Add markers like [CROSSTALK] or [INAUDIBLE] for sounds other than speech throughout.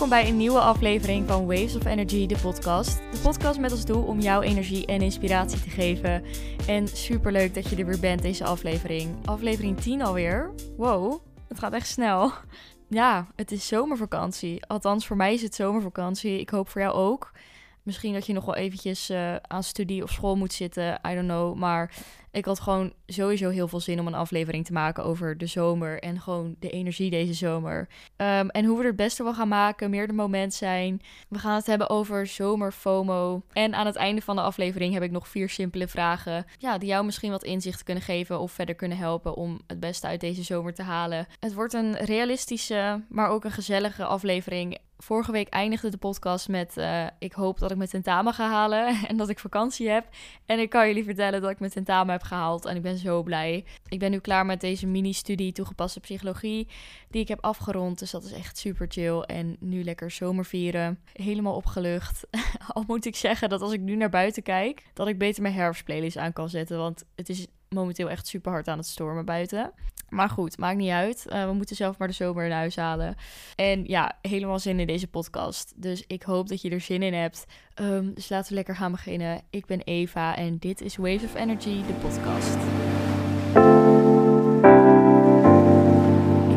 Welkom bij een nieuwe aflevering van Waves of Energy, de podcast. De podcast met als doel om jou energie en inspiratie te geven. En super leuk dat je er weer bent deze aflevering. Aflevering 10 alweer. Wow, het gaat echt snel. Ja, het is zomervakantie. Althans, voor mij is het zomervakantie. Ik hoop voor jou ook. Misschien dat je nog wel eventjes uh, aan studie of school moet zitten. I don't know. Maar ik had gewoon sowieso heel veel zin om een aflevering te maken over de zomer. En gewoon de energie deze zomer. Um, en hoe we er het beste van gaan maken. Meer de moment zijn. We gaan het hebben over zomer FOMO. En aan het einde van de aflevering heb ik nog vier simpele vragen. Ja, die jou misschien wat inzicht kunnen geven. Of verder kunnen helpen om het beste uit deze zomer te halen. Het wordt een realistische, maar ook een gezellige aflevering vorige week eindigde de podcast met: uh, Ik hoop dat ik mijn tentamen ga halen [LAUGHS] en dat ik vakantie heb. En ik kan jullie vertellen dat ik mijn tentamen heb gehaald en ik ben zo blij. Ik ben nu klaar met deze mini-studie toegepaste psychologie die ik heb afgerond. Dus dat is echt super chill. En nu lekker zomer vieren. Helemaal opgelucht. [LAUGHS] Al moet ik zeggen dat als ik nu naar buiten kijk, dat ik beter mijn herfstplaylist aan kan zetten. Want het is momenteel echt super hard aan het stormen buiten. Maar goed, maakt niet uit. Uh, we moeten zelf maar de zomer in huis halen. En ja, helemaal zin in deze podcast. Dus ik hoop dat je er zin in hebt. Um, dus laten we lekker gaan beginnen. Ik ben Eva en dit is Waves of Energy, de podcast.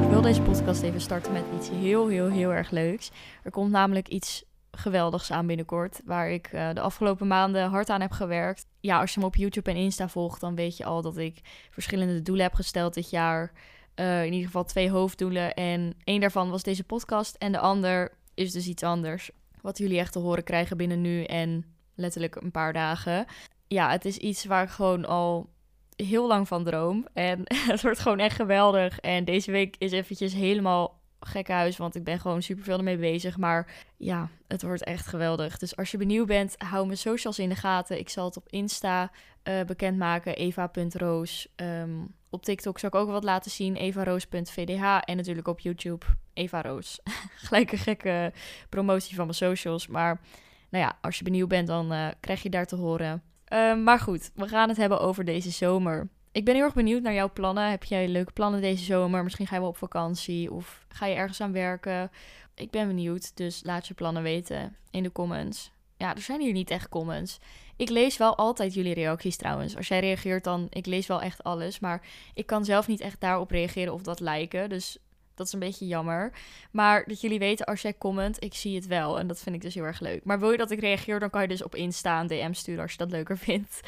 Ik wil deze podcast even starten met iets heel, heel, heel erg leuks. Er komt namelijk iets geweldigs aan binnenkort. Waar ik uh, de afgelopen maanden hard aan heb gewerkt. Ja, als je me op YouTube en Insta volgt, dan weet je al dat ik verschillende doelen heb gesteld dit jaar. Uh, in ieder geval twee hoofddoelen. En één daarvan was deze podcast. En de ander is dus iets anders. Wat jullie echt te horen krijgen binnen nu en letterlijk een paar dagen. Ja, het is iets waar ik gewoon al heel lang van droom. En [LAUGHS] het wordt gewoon echt geweldig. En deze week is eventjes helemaal gekke huis, want ik ben gewoon super veel ermee bezig. Maar ja, het wordt echt geweldig. Dus als je benieuwd bent, hou mijn socials in de gaten. Ik zal het op Insta uh, bekendmaken, eva.roos. Um, op TikTok zal ik ook wat laten zien, evaroos.vdh. En natuurlijk op YouTube, Eva Roos. [LAUGHS] Gelijk een gekke promotie van mijn socials. Maar nou ja, als je benieuwd bent, dan uh, krijg je daar te horen. Uh, maar goed, we gaan het hebben over deze zomer. Ik ben heel erg benieuwd naar jouw plannen. Heb jij leuke plannen deze zomer? Misschien ga wel op vakantie of ga je ergens aan werken? Ik ben benieuwd, dus laat je plannen weten in de comments. Ja, er zijn hier niet echt comments. Ik lees wel altijd jullie reacties trouwens. Als jij reageert dan, ik lees wel echt alles. Maar ik kan zelf niet echt daarop reageren of dat lijken. Dus dat is een beetje jammer. Maar dat jullie weten, als jij comment, ik zie het wel. En dat vind ik dus heel erg leuk. Maar wil je dat ik reageer, dan kan je dus op Insta een DM sturen als je dat leuker [LAUGHS] vindt.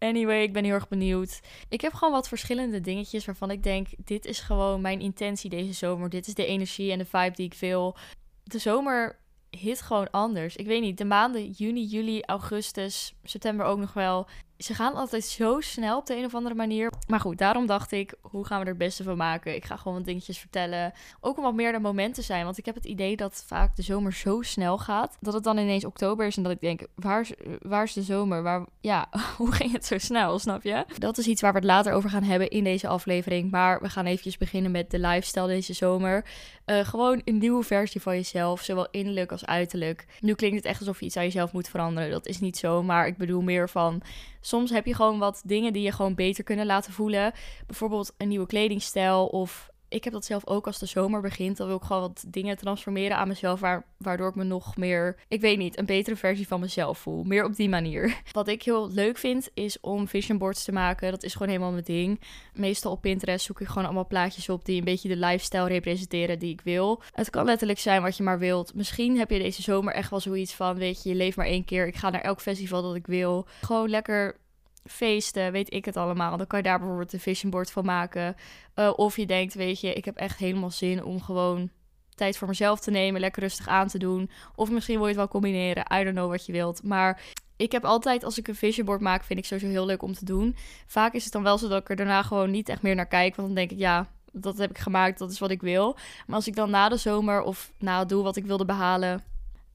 Anyway, ik ben heel erg benieuwd. Ik heb gewoon wat verschillende dingetjes waarvan ik denk: dit is gewoon mijn intentie deze zomer. Dit is de energie en de vibe die ik wil. De zomer hit gewoon anders. Ik weet niet, de maanden juni, juli, augustus, september ook nog wel ze gaan altijd zo snel op de een of andere manier. Maar goed, daarom dacht ik, hoe gaan we er het beste van maken? Ik ga gewoon wat dingetjes vertellen. Ook om wat meer de momenten zijn. Want ik heb het idee dat vaak de zomer zo snel gaat. Dat het dan ineens oktober is en dat ik denk, waar is, waar is de zomer? Waar, ja, [LAUGHS] hoe ging het zo snel, snap je? Dat is iets waar we het later over gaan hebben in deze aflevering. Maar we gaan eventjes beginnen met de lifestyle deze zomer. Uh, gewoon een nieuwe versie van jezelf, zowel innerlijk als uiterlijk. Nu klinkt het echt alsof je iets aan jezelf moet veranderen. Dat is niet zo, maar ik bedoel meer van soms heb je gewoon wat dingen die je gewoon beter kunnen laten voelen. Bijvoorbeeld een nieuwe kledingstijl of ik heb dat zelf ook als de zomer begint. Dan wil ik gewoon wat dingen transformeren aan mezelf. Waar, waardoor ik me nog meer, ik weet niet, een betere versie van mezelf voel. Meer op die manier. [LAUGHS] Wat ik heel leuk vind, is om vision boards te maken. Dat is gewoon helemaal mijn ding. Meestal op Pinterest zoek ik gewoon allemaal plaatjes op die een beetje de lifestyle representeren die ik wil. Het kan letterlijk zijn wat je maar wilt. Misschien heb je deze zomer echt wel zoiets van, weet je, je leeft maar één keer. Ik ga naar elk festival dat ik wil. Gewoon lekker feesten, weet ik het allemaal. Dan kan je daar bijvoorbeeld een vision board van maken. Uh, of je denkt, weet je, ik heb echt helemaal zin om gewoon tijd voor mezelf te nemen, lekker rustig aan te doen. Of misschien wil je het wel combineren. I don't know wat je wilt. Maar ik heb altijd, als ik een vision board maak, vind ik sowieso heel leuk om te doen. Vaak is het dan wel zo dat ik er daarna gewoon niet echt meer naar kijk. Want dan denk ik, ja, dat heb ik gemaakt, dat is wat ik wil. Maar als ik dan na de zomer of na het wat ik wilde behalen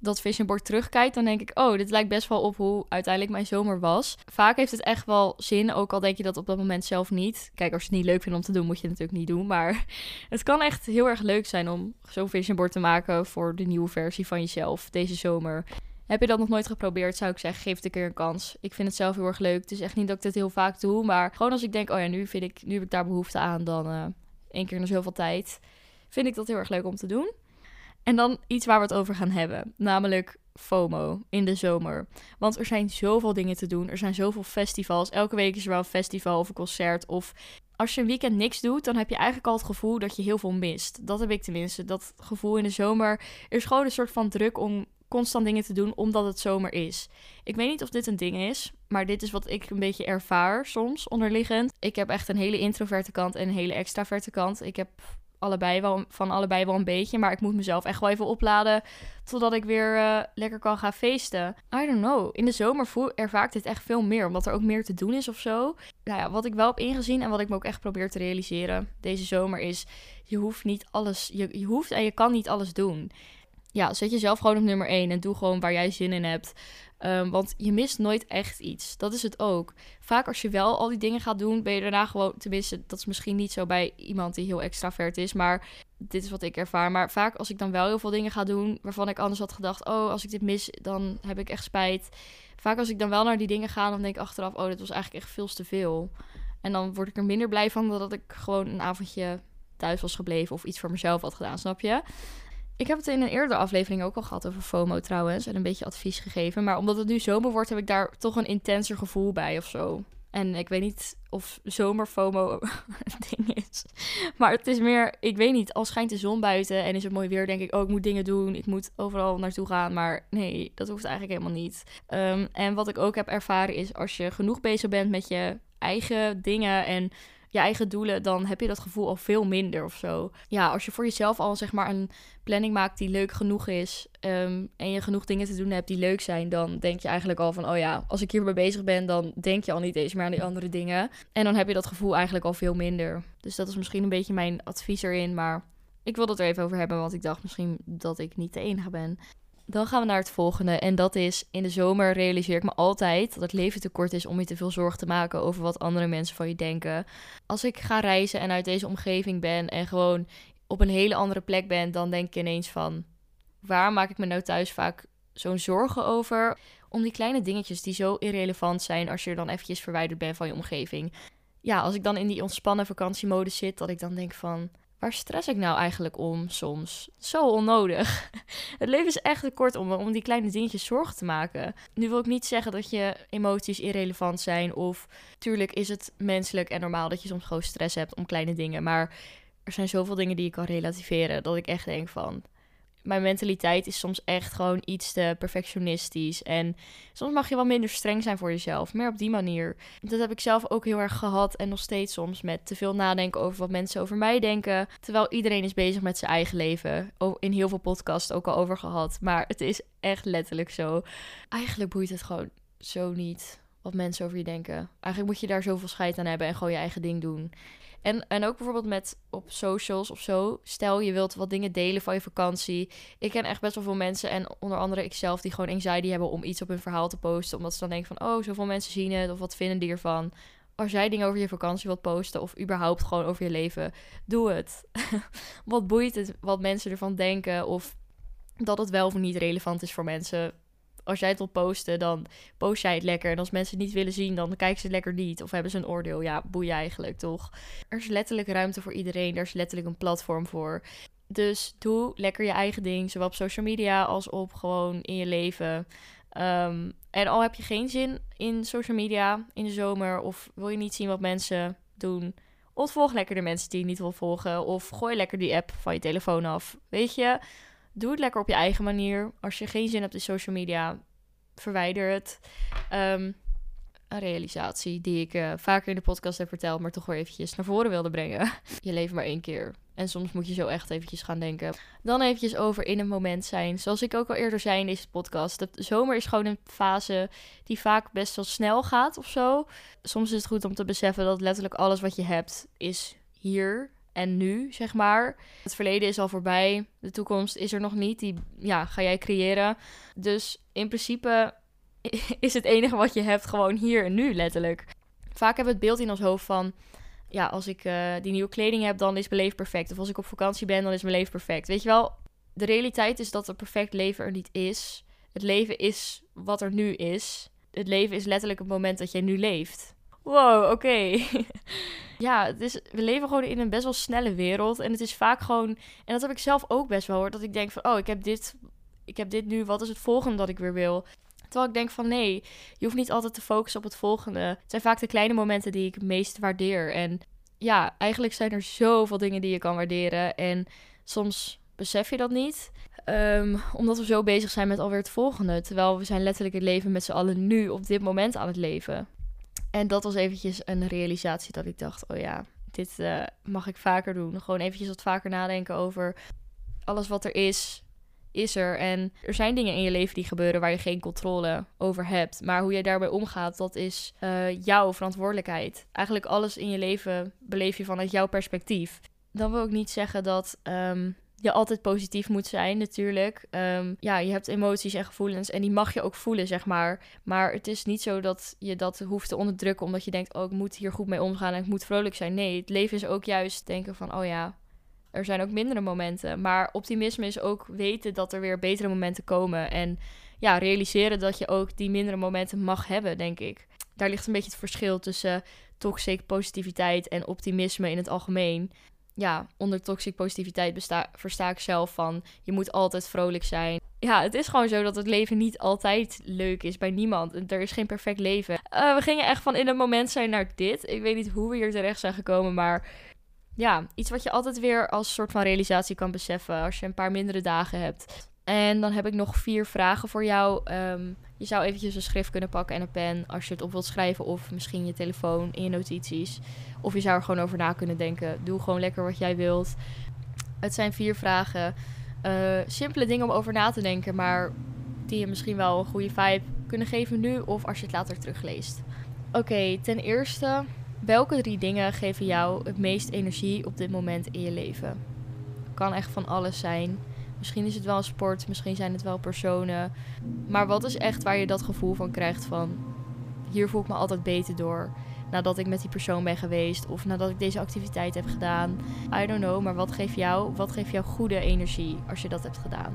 dat vision board terugkijkt, dan denk ik, oh, dit lijkt best wel op hoe uiteindelijk mijn zomer was. Vaak heeft het echt wel zin, ook al denk je dat op dat moment zelf niet. Kijk, als je het niet leuk vindt om te doen, moet je het natuurlijk niet doen. Maar [LAUGHS] het kan echt heel erg leuk zijn om zo'n vision board te maken voor de nieuwe versie van jezelf deze zomer. Heb je dat nog nooit geprobeerd, zou ik zeggen, geef het een keer een kans. Ik vind het zelf heel erg leuk. Het is echt niet dat ik dit heel vaak doe, maar gewoon als ik denk, oh ja, nu, vind ik, nu heb ik daar behoefte aan, dan uh, één keer in zoveel tijd, vind ik dat heel erg leuk om te doen. En dan iets waar we het over gaan hebben, namelijk FOMO in de zomer. Want er zijn zoveel dingen te doen. Er zijn zoveel festivals. Elke week is er wel een festival of een concert. Of als je een weekend niks doet, dan heb je eigenlijk al het gevoel dat je heel veel mist. Dat heb ik tenminste. Dat gevoel in de zomer. Er is gewoon een soort van druk om constant dingen te doen omdat het zomer is. Ik weet niet of dit een ding is, maar dit is wat ik een beetje ervaar soms onderliggend. Ik heb echt een hele introverte kant en een hele extraverte kant. Ik heb allebei wel, van allebei wel een beetje. Maar ik moet mezelf echt wel even opladen. Totdat ik weer uh, lekker kan gaan feesten. I don't know. In de zomer voel, ervaar dit echt veel meer. Omdat er ook meer te doen is of zo. Nou ja, wat ik wel heb ingezien en wat ik me ook echt probeer te realiseren deze zomer is... Je hoeft niet alles... Je, je hoeft en je kan niet alles doen. Ja, zet jezelf gewoon op nummer 1 en doe gewoon waar jij zin in hebt. Um, want je mist nooit echt iets. Dat is het ook. Vaak als je wel al die dingen gaat doen, ben je daarna gewoon... Tenminste, dat is misschien niet zo bij iemand die heel extravert is. Maar dit is wat ik ervaar. Maar vaak als ik dan wel heel veel dingen ga doen... waarvan ik anders had gedacht... oh, als ik dit mis, dan heb ik echt spijt. Vaak als ik dan wel naar die dingen ga... dan denk ik achteraf... oh, dit was eigenlijk echt veel te veel. En dan word ik er minder blij van... dan dat ik gewoon een avondje thuis was gebleven... of iets voor mezelf had gedaan, snap je? Ik heb het in een eerdere aflevering ook al gehad over FOMO trouwens. En een beetje advies gegeven. Maar omdat het nu zomer wordt, heb ik daar toch een intenser gevoel bij of zo. En ik weet niet of zomer FOMO [LAUGHS] een ding is. Maar het is meer, ik weet niet, al schijnt de zon buiten en is het mooi weer, denk ik, oh, ik moet dingen doen. Ik moet overal naartoe gaan. Maar nee, dat hoeft eigenlijk helemaal niet. Um, en wat ik ook heb ervaren is, als je genoeg bezig bent met je eigen dingen en je eigen doelen, dan heb je dat gevoel al veel minder of zo. Ja, als je voor jezelf al zeg maar een planning maakt die leuk genoeg is um, en je genoeg dingen te doen hebt die leuk zijn, dan denk je eigenlijk al van, oh ja, als ik hierbij bezig ben, dan denk je al niet eens meer aan die andere dingen. En dan heb je dat gevoel eigenlijk al veel minder. Dus dat is misschien een beetje mijn advies erin, maar ik wil het er even over hebben, want ik dacht misschien dat ik niet de enige ben. Dan gaan we naar het volgende. En dat is: in de zomer realiseer ik me altijd dat het leven te kort is om je te veel zorgen te maken over wat andere mensen van je denken. Als ik ga reizen en uit deze omgeving ben en gewoon op een hele andere plek ben, dan denk ik ineens van: waar maak ik me nou thuis vaak zo'n zorgen over? Om die kleine dingetjes die zo irrelevant zijn als je er dan eventjes verwijderd bent van je omgeving. Ja, als ik dan in die ontspannen vakantiemodus zit, dat ik dan denk van waar stress ik nou eigenlijk om soms? Zo onnodig. [LAUGHS] Het leven is echt te kort om, om die kleine dingetjes zorgen te maken. Nu wil ik niet zeggen dat je emoties irrelevant zijn. Of tuurlijk is het menselijk en normaal dat je soms gewoon stress hebt om kleine dingen. Maar er zijn zoveel dingen die je kan relativeren. Dat ik echt denk van mijn mentaliteit is soms echt gewoon iets te perfectionistisch. En soms mag je wel minder streng zijn voor jezelf. Meer op die manier. Dat heb ik zelf ook heel erg gehad. En nog steeds soms met te veel nadenken over wat mensen over mij denken. Terwijl iedereen is bezig met zijn eigen leven. In heel veel podcasts ook al over gehad. Maar het is echt letterlijk zo. Eigenlijk boeit het gewoon zo niet wat mensen over je denken. Eigenlijk moet je daar zoveel scheid aan hebben en gewoon je eigen ding doen. En, en ook bijvoorbeeld met op socials of zo. Stel je wilt wat dingen delen van je vakantie. Ik ken echt best wel veel mensen en onder andere ikzelf die gewoon anxiety hebben om iets op hun verhaal te posten. Omdat ze dan denken van, oh, zoveel mensen zien het of wat vinden die ervan. Als jij dingen over je vakantie wilt posten of überhaupt gewoon over je leven, doe het. [LAUGHS] wat boeit het wat mensen ervan denken of dat het wel of niet relevant is voor mensen als jij het wil posten, dan post jij het lekker. En als mensen het niet willen zien, dan kijken ze het lekker niet. Of hebben ze een oordeel. Ja, boei eigenlijk toch. Er is letterlijk ruimte voor iedereen. Er is letterlijk een platform voor. Dus doe lekker je eigen ding. Zowel op social media als op gewoon in je leven. Um, en al heb je geen zin in social media in de zomer. Of wil je niet zien wat mensen doen. Ontvolg lekker de mensen die je niet wil volgen. Of gooi lekker die app van je telefoon af. Weet je, doe het lekker op je eigen manier. Als je geen zin hebt in social media, verwijder het. Um, een realisatie die ik uh, vaker in de podcast heb verteld, maar toch weer eventjes naar voren wilde brengen. [LAUGHS] je leeft maar één keer. En soms moet je zo echt eventjes gaan denken. Dan eventjes over in een moment zijn. Zoals ik ook al eerder zei in deze podcast. De zomer is gewoon een fase die vaak best wel snel gaat of zo. Soms is het goed om te beseffen dat letterlijk alles wat je hebt is hier en nu, zeg maar. Het verleden is al voorbij. De toekomst is er nog niet. Die ja, ga jij creëren. Dus in principe [LAUGHS] is het enige wat je hebt gewoon hier en nu, letterlijk. Vaak hebben we het beeld in ons hoofd van... Ja, als ik uh, die nieuwe kleding heb, dan is mijn leven perfect. Of als ik op vakantie ben, dan is mijn leven perfect. Weet je wel, de realiteit is dat een perfect leven er niet is. Het leven is wat er nu is. Het leven is letterlijk het moment dat jij nu leeft wow, oké. [LAUGHS] ja, het we leven gewoon in een best wel snelle wereld. En het is vaak gewoon, en dat heb ik zelf ook best wel hoor, dat ik denk van, oh, ik heb dit, ik heb dit nu, wat is het volgende dat ik weer wil? Terwijl ik denk van nee, je hoeft niet altijd te focussen op het volgende. Het zijn vaak de kleine momenten die ik meest waardeer. En ja, eigenlijk zijn er zoveel dingen die je kan waarderen. En soms besef je dat niet. Ehm, omdat we zo bezig zijn met alweer het volgende. Terwijl we zijn letterlijk het leven met z'n allen nu op dit moment aan het leven. En dat was eventjes een realisatie dat ik dacht, oh ja, dit uh, mag ik vaker doen. Gewoon eventjes wat vaker nadenken over alles wat er is, is er. En er zijn dingen in je leven die gebeuren waar je geen controle over hebt. Maar hoe jij daarbij omgaat, dat is uh, jouw verantwoordelijkheid. Eigenlijk alles in je leven beleef je vanuit jouw perspectief. Dan wil ik niet zeggen dat um, je altijd positief moet zijn, natuurlijk. Um, ja, je hebt emoties en gevoelens en die mag je ook voelen, zeg maar. Maar het is niet zo dat je dat hoeft te onderdrukken omdat je denkt, oh, ik moet hier goed mee omgaan en ik moet vrolijk zijn. Nee, het leven is ook juist denken van, oh ja, er zijn ook mindere momenten. Maar optimisme is ook weten dat er weer betere momenten komen. En ja, realiseren dat je ook die mindere momenten mag hebben, denk ik. Daar ligt een beetje het verschil tussen toxic positiviteit en optimisme in het algemeen. Ja, onder toxic positiviteit versta ik zelf van je moet altijd vrolijk zijn. Ja, het is gewoon zo dat het leven niet altijd leuk is bij niemand. Er is geen perfect leven. Uh, we gingen echt van in een moment zijn naar dit. Ik weet niet hoe we hier terecht zijn gekomen, maar ja, iets wat je altijd weer als soort van realisatie kan beseffen als je een paar mindere dagen hebt. En dan heb ik nog vier vragen voor jou. Ehm, je zou eventjes een schrift kunnen pakken en een pen als je het op wilt schrijven. Of misschien je telefoon in je notities. Of je zou er gewoon over na kunnen denken. Doe gewoon lekker wat jij wilt. Het zijn vier vragen. Uh, simpele dingen om over na te denken. Maar die je misschien wel een goede vibe kunnen geven nu. Of als je het later terugleest. Oké, ten eerste Welke drie dingen geven jou het meest energie op dit moment in je leven? Kan echt van alles zijn. Misschien is het wel een sport, misschien zijn het wel personen. Maar wat is echt waar je dat gevoel van krijgt van... Hier voel ik me altijd beter door. Nadat ik met die persoon ben geweest. Of nadat ik deze activiteit heb gedaan. I don't know, maar wat geeft jou, wat geeft jou goede energie als je dat hebt gedaan?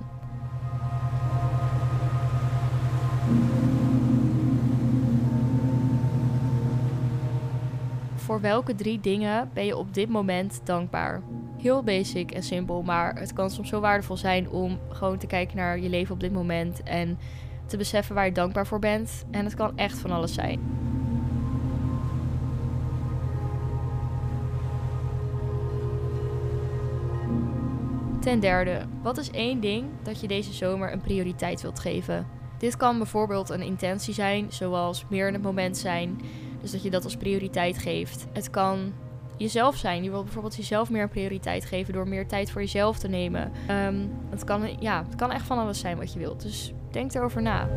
voor welke drie dingen ben je op dit moment dankbaar? Heel basic en simpel, maar het kan soms zo waardevol zijn om gewoon te kijken naar je leven op dit moment en te beseffen waar je dankbaar voor bent. En het kan echt van alles zijn. Ten derde, wat is één ding dat je deze zomer een prioriteit wilt geven? Dit kan bijvoorbeeld een intentie zijn, zoals meer in het moment zijn, dus dat je dat als prioriteit geeft. Het kan jezelf zijn. Je wilt bijvoorbeeld jezelf meer prioriteit geven door meer tijd voor jezelf te nemen. Um, het, kan, ja, het kan echt van alles zijn wat je wilt. Dus denk erover na.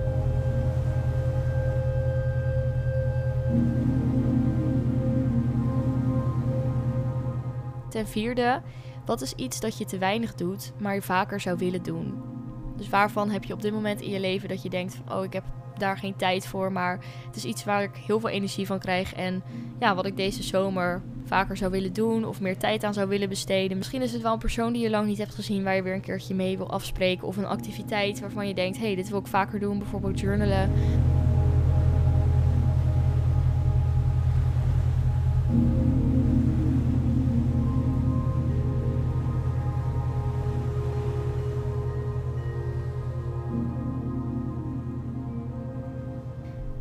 Ten vierde, wat is iets dat je te weinig doet, maar je vaker zou willen doen? Dus waarvan heb je op dit moment in je leven dat je denkt van, oh, ik heb daar geen tijd voor. Maar het is iets waar ik heel veel energie van krijg. En ja, wat ik deze zomer vaker zou willen doen of meer tijd aan zou willen besteden. Misschien is het wel een persoon die je lang niet hebt gezien waar je weer een keertje mee wil afspreken. Of een activiteit waarvan je denkt, hé, hey, dit wil ik vaker doen. Bijvoorbeeld journalen.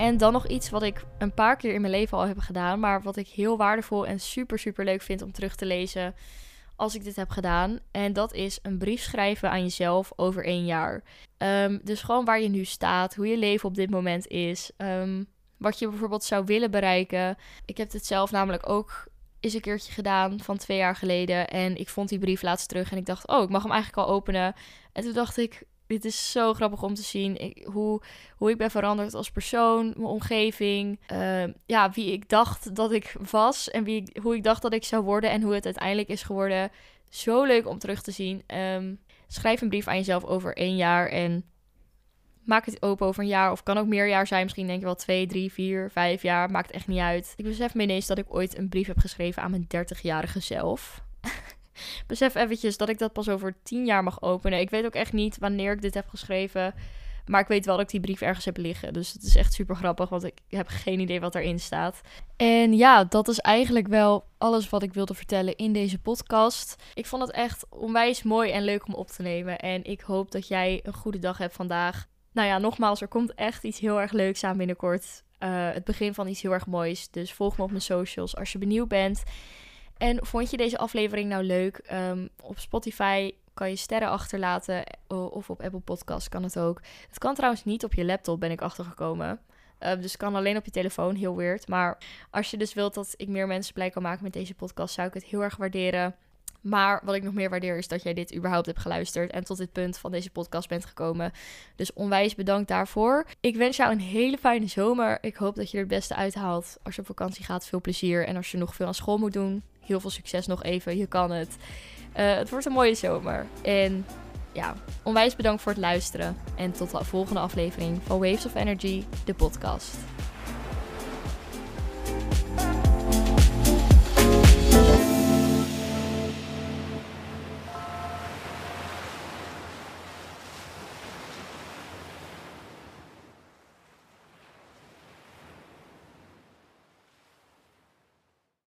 En dan nog iets wat ik een paar keer in mijn leven al heb gedaan, maar wat ik heel waardevol en super, super leuk vind om terug te lezen als ik dit heb gedaan. En dat is een brief schrijven aan jezelf over één jaar. Ehm, dus gewoon waar je nu staat, hoe je leven op dit moment is, um, wat je bijvoorbeeld zou willen bereiken. Ik heb dit zelf namelijk ook eens een keertje gedaan van twee jaar geleden. En ik vond die brief laatst terug en ik dacht, oh, ik mag hem eigenlijk al openen. En toen dacht ik, dit is zo grappig om te zien. Hoe, hoe ik ben veranderd als persoon, mijn omgeving. Ehm, ja, wie ik dacht dat ik was en wie, hoe ik dacht dat ik zou worden en hoe het uiteindelijk is geworden. Zo leuk om terug te zien. Ehm, schrijf een brief aan jezelf over één jaar en maak het open over een jaar. Of kan ook meer jaar zijn. Misschien denk je wel twee, drie, vier, vijf jaar. Maakt echt niet uit. Ik besef me ineens dat ik ooit een brief heb geschreven aan mijn 30-jarige zelf. Besef eventjes dat ik dat pas over tien jaar mag openen. Ik weet ook echt niet wanneer ik dit heb geschreven. Maar ik weet wel dat ik die brief ergens heb liggen. Dus het is echt super grappig, want ik heb geen idee wat erin staat. En ja, dat is eigenlijk wel alles wat ik wilde vertellen in deze podcast. Ik vond het echt onwijs mooi en leuk om op te nemen. En ik hoop dat jij een goede dag hebt vandaag. Nou ja, nogmaals, er komt echt iets heel erg leuks aan binnenkort. Uh, het begin van iets heel erg moois. Dus volg me op mijn socials als je benieuwd bent. En vond je deze aflevering nou leuk? Um, op Spotify kan je sterren achterlaten. Of op Apple Podcast kan het ook. Het kan trouwens niet op je laptop, ben ik achtergekomen. Uh, dus kan alleen op je telefoon, heel weird. Maar als je dus wilt dat ik meer mensen blij kan maken met deze podcast, zou ik het heel erg waarderen. Maar wat ik nog meer waardeer is dat jij dit überhaupt hebt geluisterd en tot dit punt van deze podcast bent gekomen. Dus onwijs bedankt daarvoor. Ik wens jou een hele fijne zomer. Ik hoop dat je er het beste uithaalt. Als je op vakantie gaat, veel plezier. En als je nog veel aan school moet doen, heel veel succes nog even. Je kan het. Uh, het wordt een mooie zomer. En ja, onwijs bedankt voor het luisteren. En tot de volgende aflevering van Waves of Energy, de podcast.